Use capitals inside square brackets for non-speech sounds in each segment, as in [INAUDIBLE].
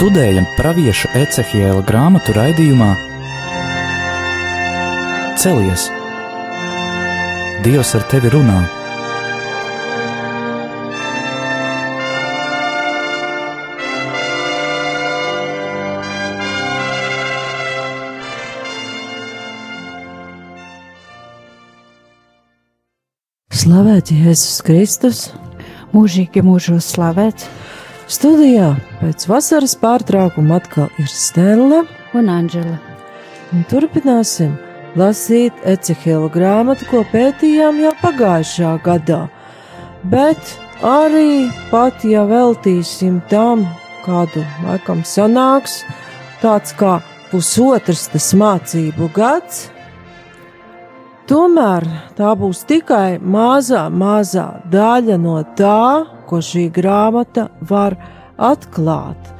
Studējam pravieša Ecehiela grāmatu raidījumā Celies! Dievs ar tevi runā! Slavēts Jēzus Kristus! mūžīgi mūžos slavēts. Studijā pēc vasaras pārtraukuma atkal ir Stela un Anģela. Un turpināsim lasīt Ecehela grāmatu, ko pētījām jau pagājušā gadā. Bet arī pat ja veltīsim tam kādu laikam sanāks, tāds kā pusotrs tas mācību gads, Tomēr tā būs tikai mazā, mazā daļa no tā, ko šī grāmata var atklāt.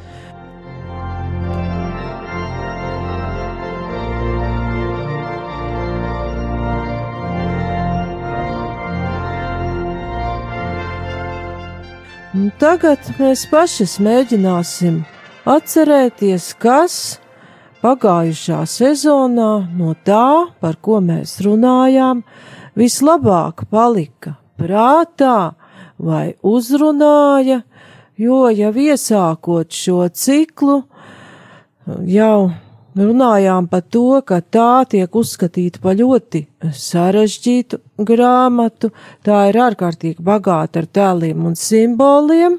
Un tagad mēs pašas mēģināsim atcerēties, kas pagājušā sezonā no tā, par ko mēs runājām, vislabāk palika prātā vai uzrunāja, jo jau iesākot šo ciklu, jau runājām par to, ka tā tiek uzskatīta par ļoti sarežģītu grāmatu, tā ir ārkārtīgi bagāta ar tēliem un simboliem,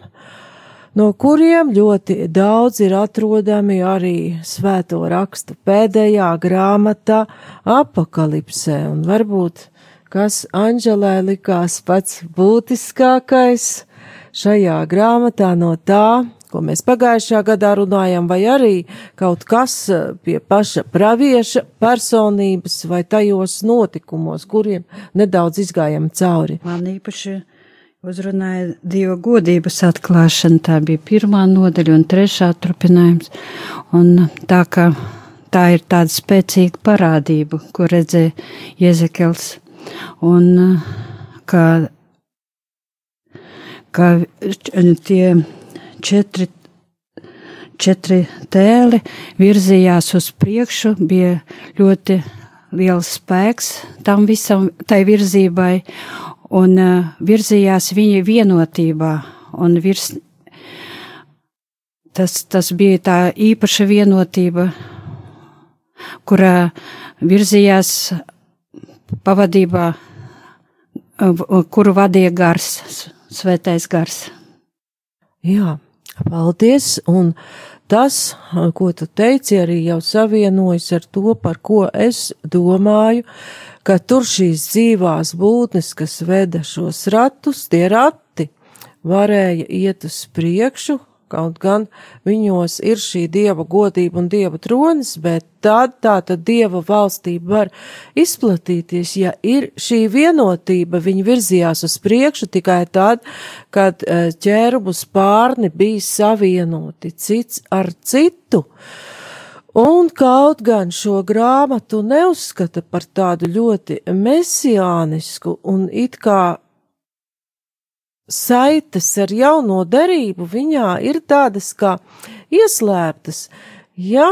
no kuriem ļoti daudz ir atrodami arī svēto rakstu pēdējā grāmatā apakalipsē, un varbūt kas Anģelē likās pats būtiskākais šajā grāmatā no tā, ko mēs pagājušā gadā runājam, vai arī kaut kas pie paša pravieša personības vai tajos notikumos, kuriem nedaudz izgājam cauri. Man īpaši uzrunāja Dieva godības atklāšana. Tā bija pirmā nodaļa un trešā turpinājums. Un tā kā tā ir tāda spēcīga parādība, ko redzēja Jezekels. Un kā, kā tie četri, četri tēli virzījās uz priekšu, bija ļoti liels spēks tam visam, tai virzībai, un uh, virzījās viņa vienotībā, un virs, tas, tas bija tā īpaša vienotība, kurā virzījās pavadībā, uh, kuru vadīja gars, svētais gars. Jā, paldies, un tas, ko tu teici, arī jau savienojas ar to, par ko es domāju, ka tur šīs dzīvās būtnes, kas veda šos ratus, tie rati varēja iet uz priekšu, kaut gan viņos ir šī dieva godība un dieva tronis, bet tad tā tad dieva valstība var izplatīties, ja ir šī vienotība, viņi virzījās uz priekšu tikai tad, kad e, ķērumu spārni bija savienoti cits ar citu. Un kaut gan šo grāmatu neuzskata par tādu ļoti mesijānisku un it kā saites ar jauno derību, viņā ir tādas kā ieslēptas. Ja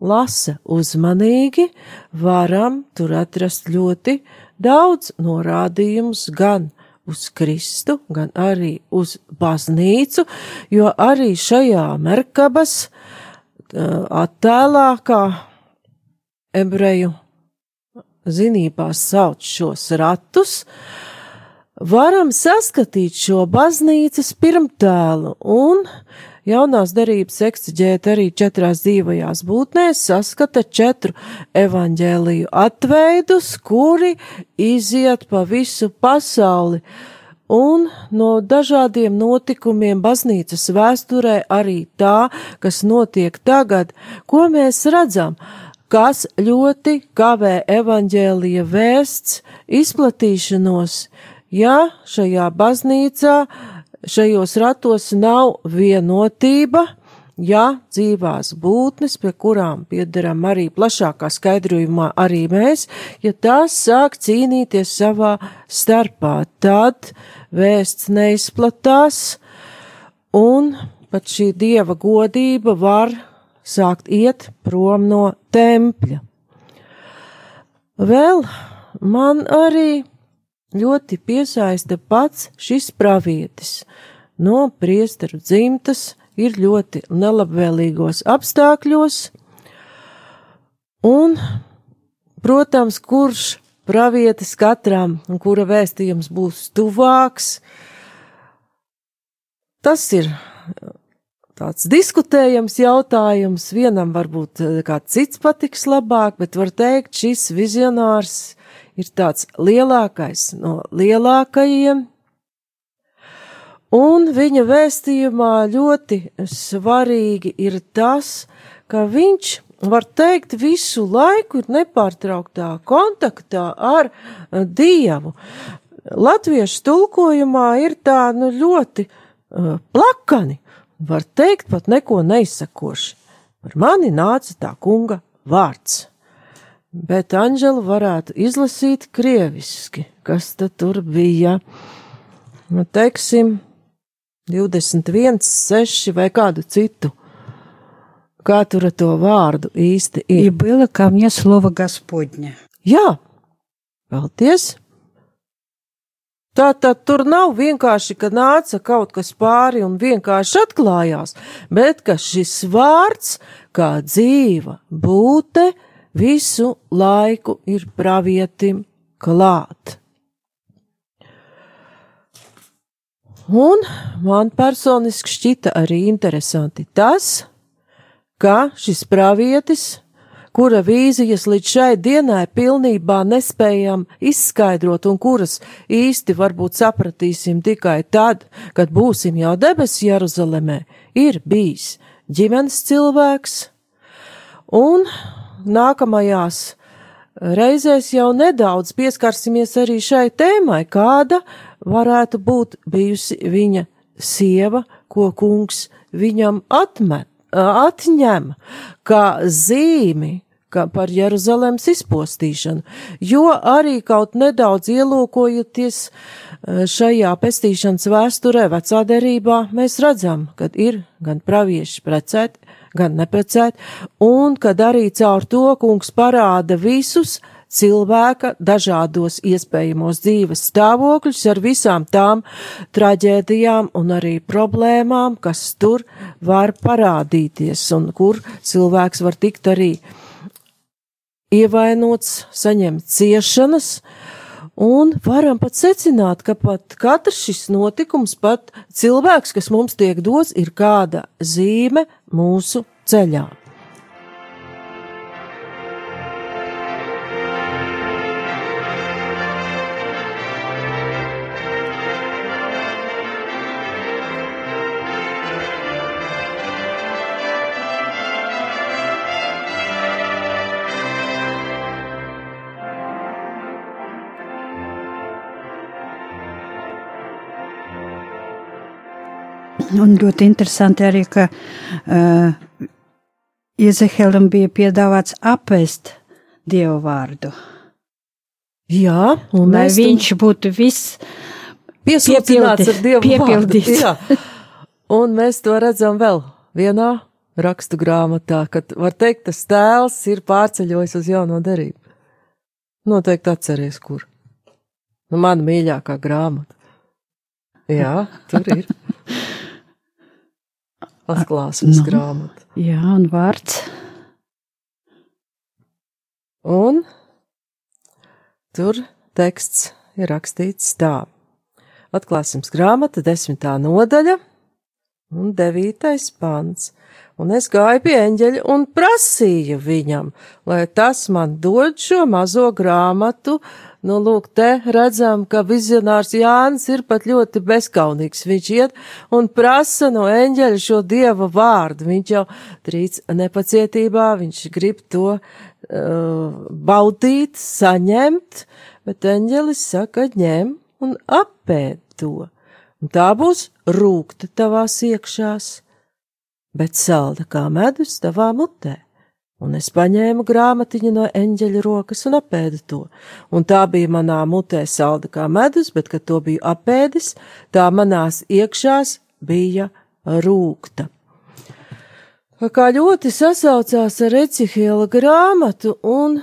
lasa uzmanīgi, varam tur atrast ļoti daudz norādījumus gan uz Kristu, gan arī uz baznīcu, jo arī šajā merkabas attēlā, kā ebreju zinībās sauc šos ratus, varam saskatīt šo baznīcas pirmtēlu un jaunās derības ekstiģēt arī četrās dzīvajās būtnēs saskata četru evaņģēliju atveidus, kuri iziet pa visu pasauli. Un no dažādiem notikumiem baznīcas vēsturē arī tā, kas notiek tagad, ko mēs redzam, kas ļoti kavē evaņģēlija vēsts izplatīšanos, ja šajā baznīcā, šajos ratos nav vienotība, ja dzīvās būtnes, pie kurām piederam arī plašākā skaidrojumā arī mēs, ja tās sāk cīnīties savā starpā, tad vēsts neizplatās, un pat šī dieva godība var sākt iet prom no tempļa. Vēl man arī ļoti piesaista pats šis pravietis. No priesteru dzimtas ir ļoti nelabvēlīgos apstākļos, un, protams, kurš pravietis katram un kura vēstījums būs tuvāks, tas ir tāds diskutējams jautājums. Vienam varbūt eh, kāds cits patiks labāk, bet var teikt, šis vizionārs ir tāds lielākais no lielākajiem. Un viņa vēstījumā ļoti svarīgi ir tas, ka viņš, var teikt, visu laiku ir nepārtrauktā kontaktā ar eh, Dievu. Latviešu tulkojumā ir tā, nu, ļoti uh, plakani var teikt pat neko neizsakoši. Par mani nāca tā kunga vārds bet Anģelu varētu izlasīt krieviski, kas tad tur bija, nu, teiksim, 21, 6 vai kādu citu. Kā tur ar to vārdu īsti ir? Ja bija kā mie slova gospodņa. Jā, paldies! Tā tad tur nav vienkārši, ka nāca kaut kas pāri un vienkārši atklājās, bet ka šis vārds, kā dzīva būte, visu laiku ir pravietim klāt. Un man personiski šķita arī interesanti tas, ka šis pravietis kura vīzijas līdz šai dienai pilnībā nespējam izskaidrot un kuras īsti varbūt sapratīsim tikai tad, kad būsim jau debesu Jeruzalemē, ir bijis ģimenes cilvēks, un nākamajās reizēs jau nedaudz pieskarsimies arī šai tēmai, kāda varētu būt bijusi viņa sieva, ko kungs viņam atmet atņem kā zīmi par Jeruzalemes izpostīšanu, jo arī kaut nedaudz ielūkojoties šajā pestīšanas vēsturē vecā derībā, mēs redzam, ka ir gan pravieši precēti, gan neprecēti, un kad arī caur to kungs parāda visus cilvēka dažādos iespējamos dzīves stāvokļus ar visām tām traģēdijām un arī problēmām, kas tur var parādīties un kur cilvēks var tikt arī ievainots, saņemt ciešanas, un varam pat secināt, ka pat katrs šis notikums, pat cilvēks, kas mums tiek dots, ir kāda zīme mūsu ceļā. Un ļoti interesanti arī, ka uh, Iezehelam bija piedāvāts apēst Dievu vārdu. Jā, un lai viņš tu... būtu viss piesūcināts ar Dievu piepildīts. vārdu. Jā. Un mēs to redzam vēl vienā rakstu grāmatā, kad var teikt, tas tēls ir pārceļojis uz jauno derību. Noteikti atceries, kur. Nu, mana mīļākā grāmata. Jā, tur ir. [LAUGHS] Atklāsmes no. grāmata. Jā, un vārds. Un tur teksts ir rakstīts tā. Atklāsmes grāmata, desmitā nodaļa un devītais pants. Un es gāju pie eņģeļa un prasīju viņam, lai tas man dod šo mazo grāmatu, Nu, lūk, te redzam, ka vizionārs Jānis ir pat ļoti bezkaunīgs. Viņš iet un prasa no eņģeļa šo dieva vārdu. Viņš jau trīc nepacietībā, viņš grib to uh, baudīt, saņemt, bet eņģelis saka, ņem un apēd to. Un tā būs rūkta tavās iekšās, bet salda kā medus tavā mutē un es paņēmu grāmatiņu no eņģeļa rokas un apēdu to, un tā bija manā mutē salda kā medus, bet, kad to biju apēdis, tā manās iekšās bija rūkta. Kā ļoti sasaucās ar Ecihiela grāmatu un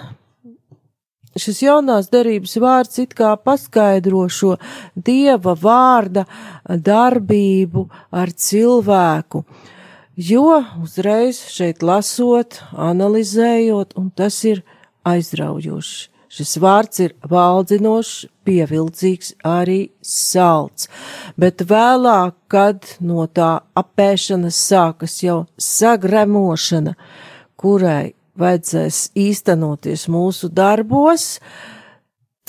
šis jaunās derības vārds it kā paskaidro šo dieva vārda darbību ar cilvēku, jo uzreiz šeit lasot, analizējot, un tas ir aizraujoši. Šis vārds ir valdzinošs, pievilcīgs, arī salds, bet vēlāk, kad no tā apēšanas sākas jau sagremošana, kurai vajadzēs īstenoties mūsu darbos,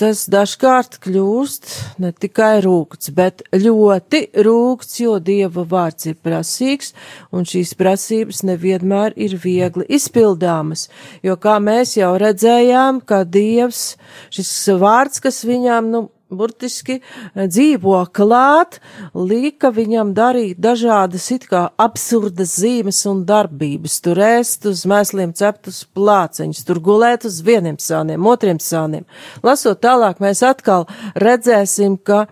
tas dažkārt kļūst ne tikai rūkts, bet ļoti rūkts, jo Dieva vārds ir prasīgs, un šīs prasības nevienmēr ir viegli izpildāmas, jo kā mēs jau redzējām, ka Dievs, šis vārds, kas viņām, nu, burtiski eh, dzīvo klāt, lika viņam darīt dažādas it kā absurdas zīmes un darbības, tur ēst uz mēsliem ceptus plāceņus, tur gulēt uz vieniem sāniem, otriem sāniem. Lasot tālāk, mēs atkal redzēsim, ka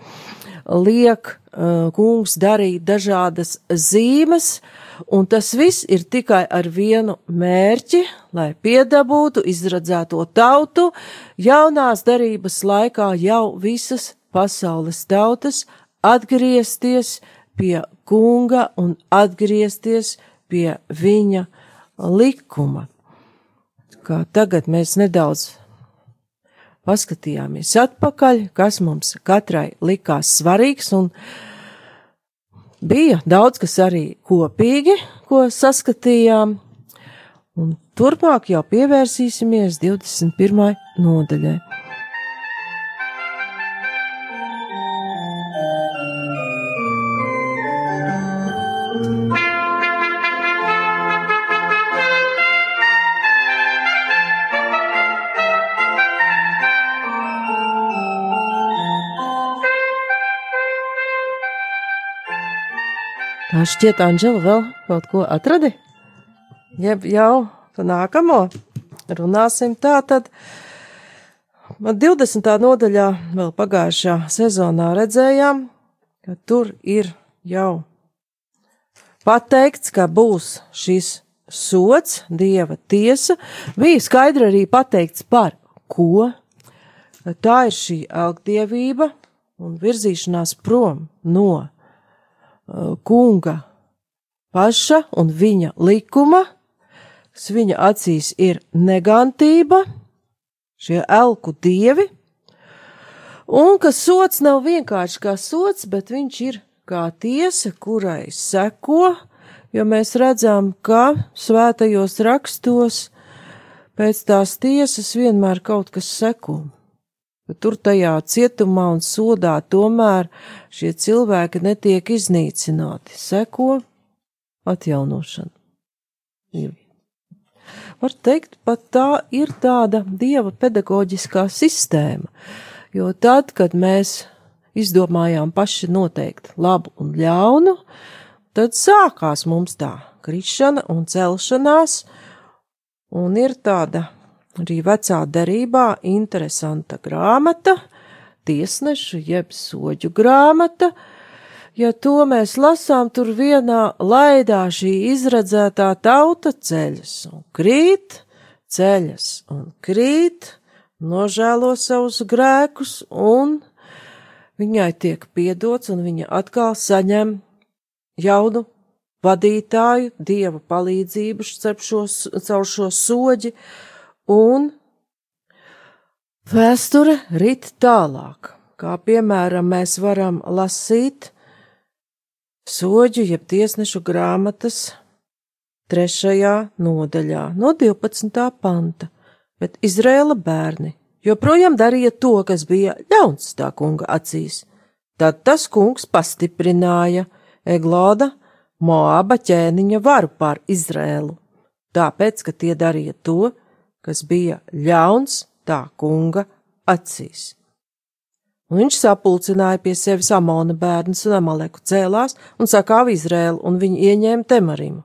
liek uh, kungs darīt dažādas zīmes, un tas viss ir tikai ar vienu mērķi, lai piedabūtu izradzēto tautu, jaunās darības laikā jau visas pasaules tautas atgriezties pie kunga un atgriezties pie viņa likuma. Kā tagad mēs nedaudz paskatījāmies atpakaļ, kas mums katrai likās svarīgs, un bija daudz kas arī kopīgi, ko saskatījām, un turpmāk jau pievērsīsimies 21. nodaļai. Tā šķiet, Anģela vēl kaut ko atradi? Jeb jau pa nākamo runāsim tā tad. 20. nodaļā vēl pagājušā sezonā redzējām, ka tur ir jau pateikts, ka būs šis sots, dieva tiesa. Bija skaidri arī pateikts par ko. Tā ir šī algdievība un virzīšanās prom no kunga paša un viņa likuma, kas viņa acīs ir negantība, šie elku dievi, un ka sots nav vienkārši kā sots, bet viņš ir kā tiesa, kurai seko, jo mēs redzam, ka svētajos rakstos pēc tās tiesas vienmēr kaut kas seko ka tur tajā cietumā un sodā tomēr šie cilvēki netiek iznīcināti. Seko atjaunošana. Ir. Var teikt, pat tā ir tāda dieva pedagoģiskā sistēma, jo tad, kad mēs izdomājām paši noteikt labu un ļaunu, tad sākās mums tā krišana un celšanās, un ir tāda arī vecā derībā interesanta grāmata, tiesnešu jeb soģu grāmata. Ja to mēs lasām, tur vienā laidā šī izredzētā tauta ceļas un krīt, ceļas un krīt, nožēlo savus grēkus un viņai tiek piedots un viņa atkal saņem jaunu vadītāju, dieva palīdzību caur šo soģi, un vēsture rit tālāk, kā piemēram mēs varam lasīt soģu jeb tiesnešu grāmatas trešajā nodaļā no 12. panta, bet Izrēla bērni joprojām darīja to, kas bija ļauns tā kunga acīs. Tad tas kungs pastiprināja Egloda Moaba ķēniņa varu pār Izrēlu, tāpēc, ka tie darīja to, kas bija ļauns tā kunga acīs. Un viņš sapulcināja pie sevis Amona bērnus un Amaleku cēlās un sakāva Izrēlu, un viņi ieņēma Temarimu.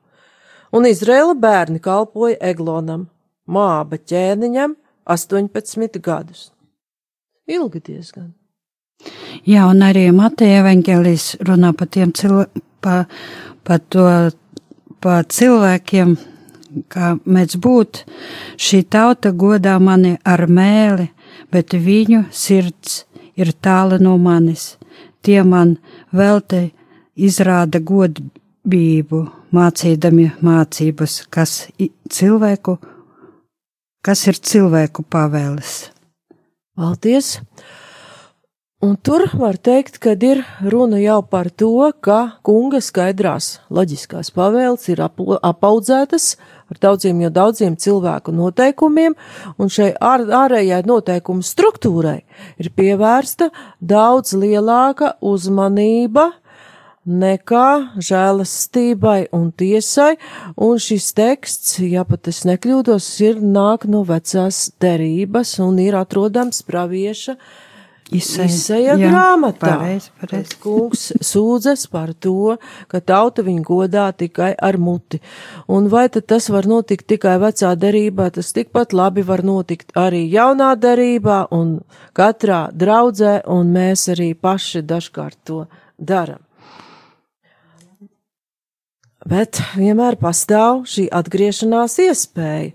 Un Izrēla bērni kalpoja Eglonam, Māba ķēniņam, 18 gadus. Ilgi diezgan. Jā, un arī Mateja evaņģēlijs runā par tiem cilvēkiem, pa, pa to, pa cilvēkiem, kā mēdz būt, šī tauta godā mani ar mēli, bet viņu sirds ir tāla no manis. Tie man vēl te izrāda godbību, mācīdami mācības, kas cilvēku, kas ir cilvēku pavēles. Paldies! Un tur var teikt, ka ir runa jau par to, ka kunga skaidrās loģiskās pavēles ir apaudzētas ar daudziem jau daudziem cilvēku noteikumiem, un šai ār, ārējai noteikumu struktūrai ir pievērsta daudz lielāka uzmanība nekā žēlastībai un tiesai, un šis teksts, ja pat es nekļūdos, ir nāk no vecās derības un ir atrodams pravieša Izsēja grāmatā. Pareiz, pareiz. Kungs sūdzas par to, ka tauta viņu godā tikai ar muti. Un vai tad tas var notikt tikai vecā derībā, tas tikpat labi var notikt arī jaunā derībā un katrā draudzē, un mēs arī paši dažkārt to daram. Bet vienmēr pastāv šī atgriešanās iespēja,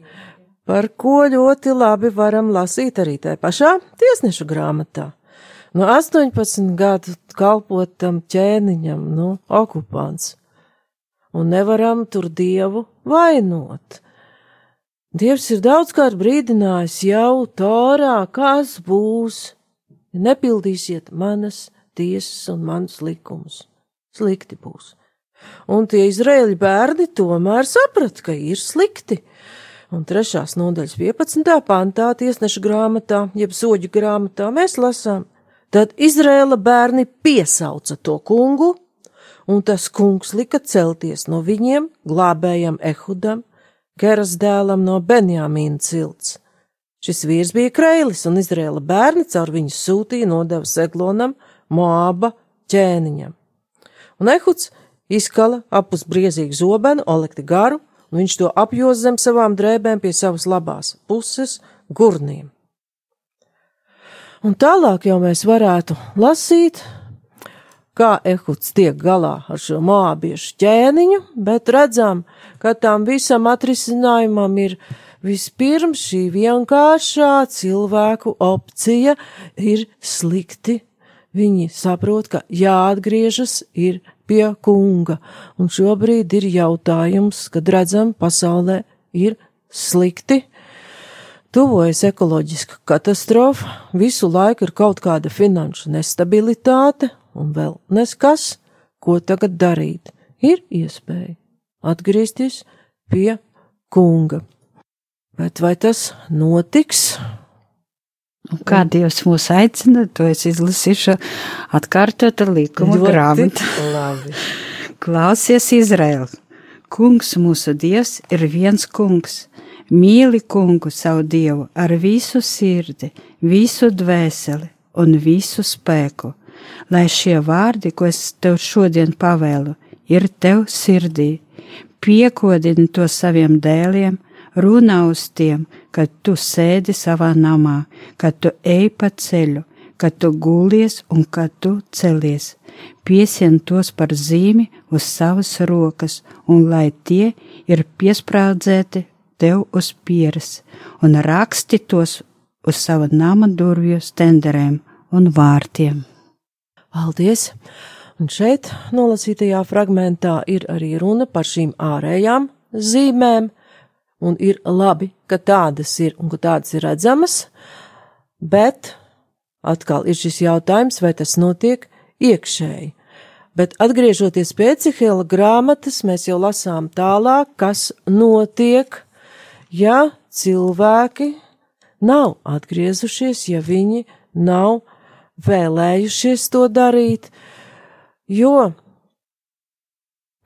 par ko ļoti labi varam lasīt arī tajā pašā tiesnešu grāmatā no 18 gadu kalpotam ķēniņam, nu, okupants. Un nevaram tur dievu vainot. Dievs ir daudzkārt brīdinājis jau torā, kas būs, ja nepildīsiet manas tiesas un manus likumus. Slikti būs. Un tie izraēļi bērni tomēr saprata, ka ir slikti. Un trešās nodaļas 15. pantā tiesneša grāmatā, jeb soģu grāmatā, mēs lasām, Tad Izrēla bērni piesauca to kungu, un tas kungs lika celties no viņiem, glābējam Ehudam, Geras dēlam no Benjamīna cilts. Šis vīrs bija kreilis, un Izrēla bērni caur viņu sūtīja nodeva Seglonam, Moaba ķēniņam. Un Ehuds izkala apus briezīgu zobenu, olekti garu, un viņš to apjoz zem savām drēbēm pie savas labās puses gurniem. Un tālāk jau mēs varētu lasīt, kā Ehuds tiek galā ar šo mābiešu ķēniņu, bet redzam, ka tam visam atrisinājumam ir vispirms šī vienkāršā cilvēku opcija ir slikti. Viņi saprot, ka jāatgriežas ir pie kunga, un šobrīd ir jautājums, kad redzam, pasaulē ir slikti, Tuvojas ekoloģiska katastrofa, visu laiku ir kaut kāda finanšu nestabilitāte, un vēl neskas, ko tagad darīt. Ir iespēja atgriezties pie kunga. Bet vai tas notiks? Un kā Dievs mūs aicina, to es izlasīšu atkārtot ar līkumu grāmatu. [LAUGHS] Klausies, Izraēl! Kungs mūsu Dievs ir viens kungs Mīli kungu savu dievu ar visu sirdi, visu dvēseli un visu spēku, lai šie vārdi, ko es tev šodien pavēlu, ir tev sirdī, piekodini to saviem dēliem, runā uz tiem, kad tu sēdi savā namā, kad tu ej pa ceļu, kad tu gulies un kad tu celies. Piesien tos par zīmi uz savas rokas, un lai tie ir piesprādzēti tev uz pieres un raksti tos uz sava nama durvju stenderēm un vārtiem. Paldies! Un šeit nolasītajā fragmentā ir arī runa par šīm ārējām zīmēm, un ir labi, ka tādas ir un ka tādas ir redzamas, bet atkal ir šis jautājums, vai tas notiek iekšēji. Bet atgriežoties pie Cihela grāmatas, mēs jau lasām tālāk, kas notiek ja cilvēki nav atgriezušies, ja viņi nav vēlējušies to darīt, jo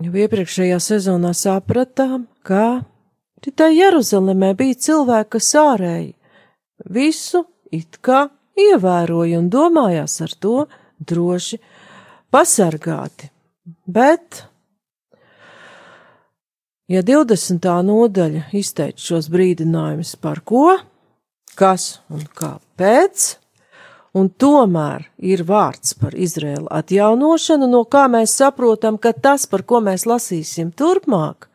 jau iepriekšējā sezonā sapratām, ka tikai Jeruzalemē bija cilvēki, kas ārēji visu it kā ievēroja un domājās ar to droši pasargāti, bet Ja 20. nodaļa izteica šos brīdinājumus par ko, kas un kāpēc, Un tomēr ir vārds par Izraēlu atjaunošanu, no kā mēs saprotam, ka tas, par ko mēs lasīsim turpmāk,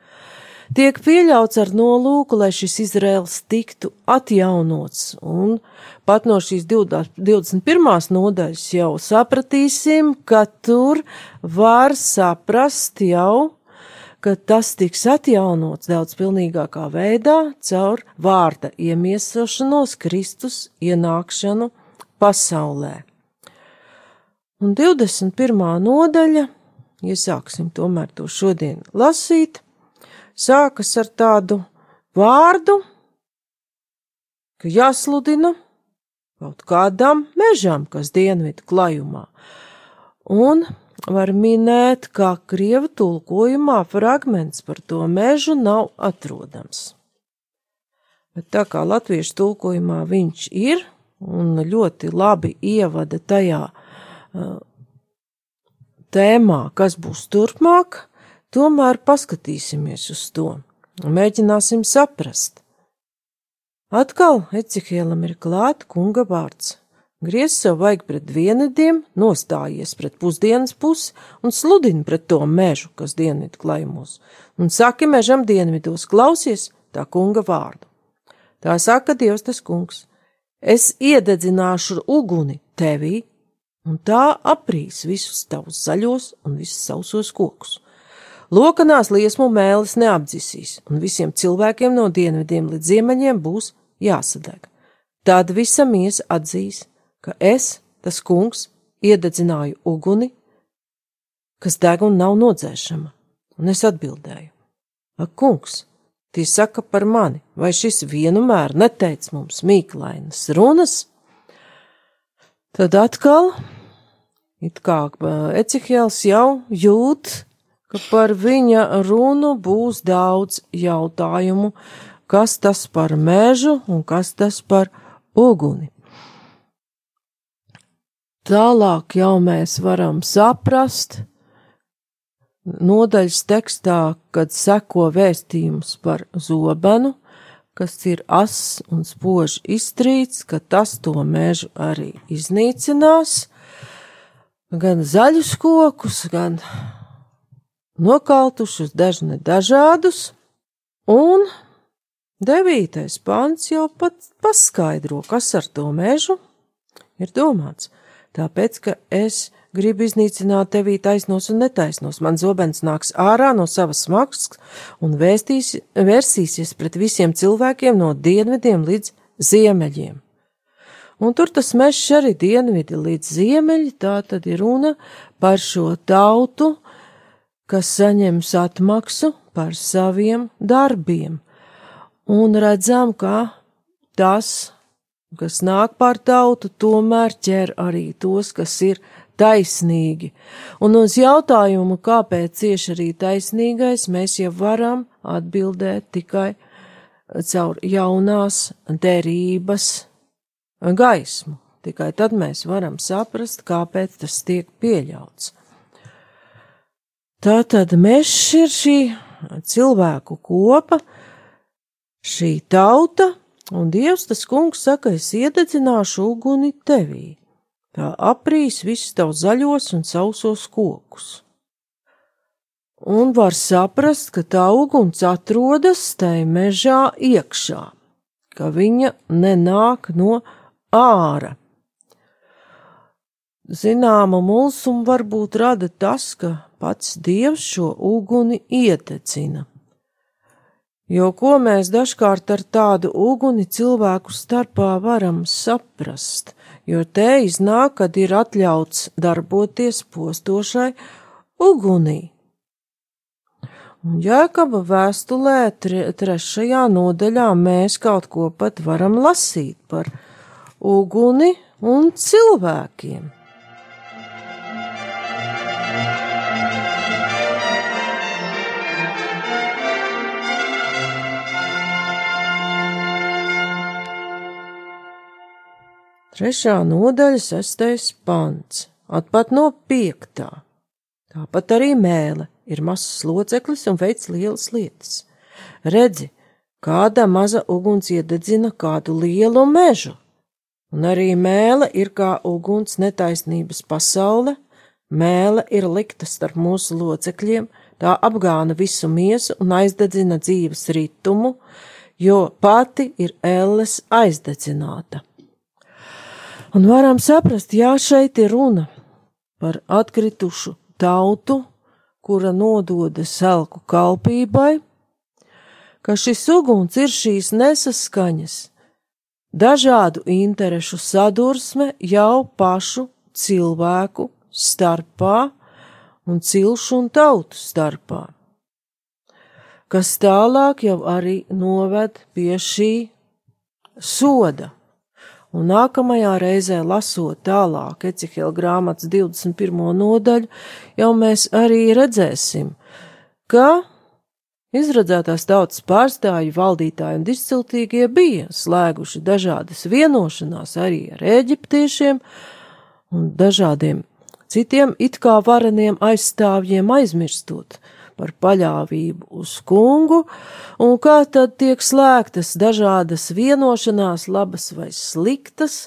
tiek pieļauts ar nolūku, lai šis Izraels tiktu atjaunots. Un pat no šīs 21. nodaļas jau sapratīsim, ka tur var saprast jau, ka tas tiks atjaunots daudz pilnīgākā veidā caur vārda iemiesošanos, Kristus ienākšanu pasaulē. Un 21. nodaļa, iesāksim tomēr to šodien lasīt, sākas ar tādu vārdu, ka jāsludina kaut kādam mežam, kas dienvidu klajumā. Un var minēt, ka krievu tulkojumā fragments par to mežu nav atrodams. Bet tā kā latviešu tulkojumā viņš ir un ļoti labi ievada tajā uh, tēmā, kas būs turpmāk, tomēr paskatīsimies uz to un mēģināsim saprast. Atkal Ecihēlam ir klāt kunga vārds Griez savu vajag pret dienvidiem, nostājies pret pusdienas pusi un sludini pret to mežu, kas dienvidu klājumos, un saki mežam dienvidos, klausies tā kunga vārdu. Tā saka Dievs tas kungs, es iededzināšu uguni tevī, un tā aprīs visus tavus zaļos un visus sausos kokus. Lokanās liesmu mēlis neapdzisīs, un visiem cilvēkiem no dienvidiem līdz ziemeļiem būs jāsadeg. Tad visa miesa atzīs, ka es, tas kungs, iededzināju uguni, kas deg un nav nodzēšama, un es atbildēju: Ak, kungs, tie saka par mani, vai šis vienmēr neteic mums mīklainas runas? Tad atkal, it kā Ecihēls jau jūt, ka par viņa runu būs daudz jautājumu, kas tas par mežu un kas tas par uguni. Tālāk jau mēs varam saprast nodaļas tekstā, kad seko vēstījums par zobenu, kas ir ass un spoži iztrīts, ka tas to mežu arī iznīcinās, gan zaļus kokus, gan nokaltušus, dažne dažādus, un devītais pants jau pat paskaidro, kas ar to mežu ir domāts tāpēc, ka es gribu iznīcināt tevī taisnos un netaisnos. Man zobens nāks ārā no savas maksas un vēstīs, vērsīsies pret visiem cilvēkiem no dienvidiem līdz ziemeļiem. Un tur tas mežs arī dienvidi līdz ziemeļi, tā tad ir runa par šo tautu, kas saņems atmaksu par saviem darbiem. Un redzam, ka tas kas nāk pār tautu, tomēr ķer arī tos, kas ir taisnīgi. Un uz jautājumu, kāpēc cieši arī taisnīgais, mēs jau varam atbildēt tikai caur jaunās derības gaismu. Tikai tad mēs varam saprast, kāpēc tas tiek pieļauts. Tā tad mežs ir šī cilvēku kopa, šī tauta, Un Dievs tas kungs saka, es iededzināšu uguni tevī, tā aprīs visus tavus zaļos un sausos kokus. Un var saprast, ka tā uguns atrodas tai mežā iekšā, ka viņa nenāk no āra. Zināma mulsuma varbūt rada tas, ka pats Dievs šo uguni iededzina Jo ko mēs dažkārt ar tādu uguni cilvēku starpā varam saprast, jo te iznāk, kad ir atļauts darboties postošai ugunī. Un Jēkaba vēstulē tre, trešajā nodaļā mēs kaut ko pat varam lasīt par uguni un cilvēkiem. Trešā nodaļa, sestais pants, atpat no piektā. Tāpat arī mēle ir mazs loceklis un veids lielas lietas. Redzi, kāda maza uguns iededzina kādu lielu mežu. Un arī mēle ir kā uguns netaisnības pasaule, mēle ir likta starp mūsu locekļiem, tā apgāna visu miesu un aizdedzina dzīves ritumu, jo pati ir elles aizdedzināta. Un varam saprast, jā, šeit ir runa par atkritušu tautu, kura nododa selku kalpībai, ka šis uguns ir šīs nesaskaņas, dažādu interešu sadursme jau pašu cilvēku starpā un cilšu un tautu starpā, kas tālāk jau arī noved pie šī soda. Un nākamajā reizē, lasot tālāk Ecihela grāmatas 21. nodaļu, jau mēs arī redzēsim, ka izredzētās tautas pārstāvji, valdītāji un disciltīgie bija slēguši dažādas vienošanās arī ar eģiptiešiem un dažādiem citiem it kā vareniem aizstāvjiem aizmirstot par paļāvību uz kungu, un kā tad tiek slēgtas dažādas vienošanās, labas vai sliktas,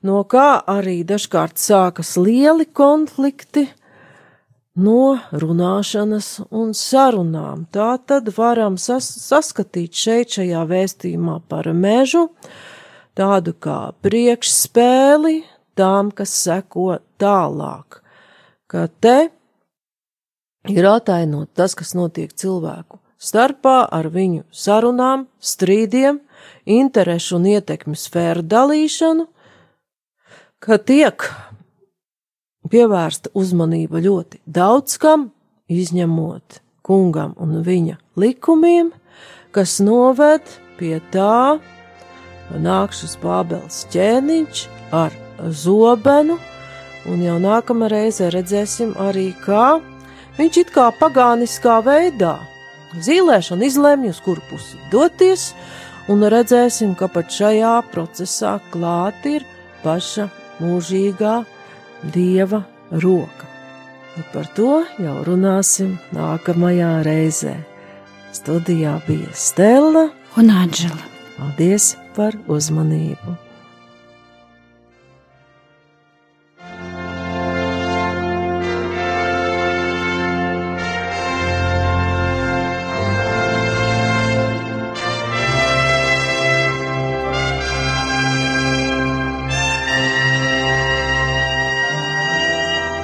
no kā arī dažkārt sākas lieli konflikti, no runāšanas un sarunām. Tā tad varam sas saskatīt šeit šajā vēstījumā par mežu, tādu kā priekšspēli tām, kas seko tālāk, ka te ir atainot tas, kas notiek cilvēku starpā ar viņu sarunām, strīdiem, interešu un ietekmi sfēru dalīšanu, ka tiek pievērsta uzmanība ļoti daudz kam, izņemot kungam un viņa likumiem, kas noved pie tā, ka nāk šis Bābels ķēniņš ar zobenu, un jau nākamā reize redzēsim arī, kā Viņš it kā pagāniskā veidā zīlēš un izlemj, uz kuru pusi doties, un redzēsim, ka pat šajā procesā klāt ir paša mūžīgā dieva roka. Un par to jau runāsim nākamajā reizē. Studijā bija Stela un Anģela. Paldies par uzmanību!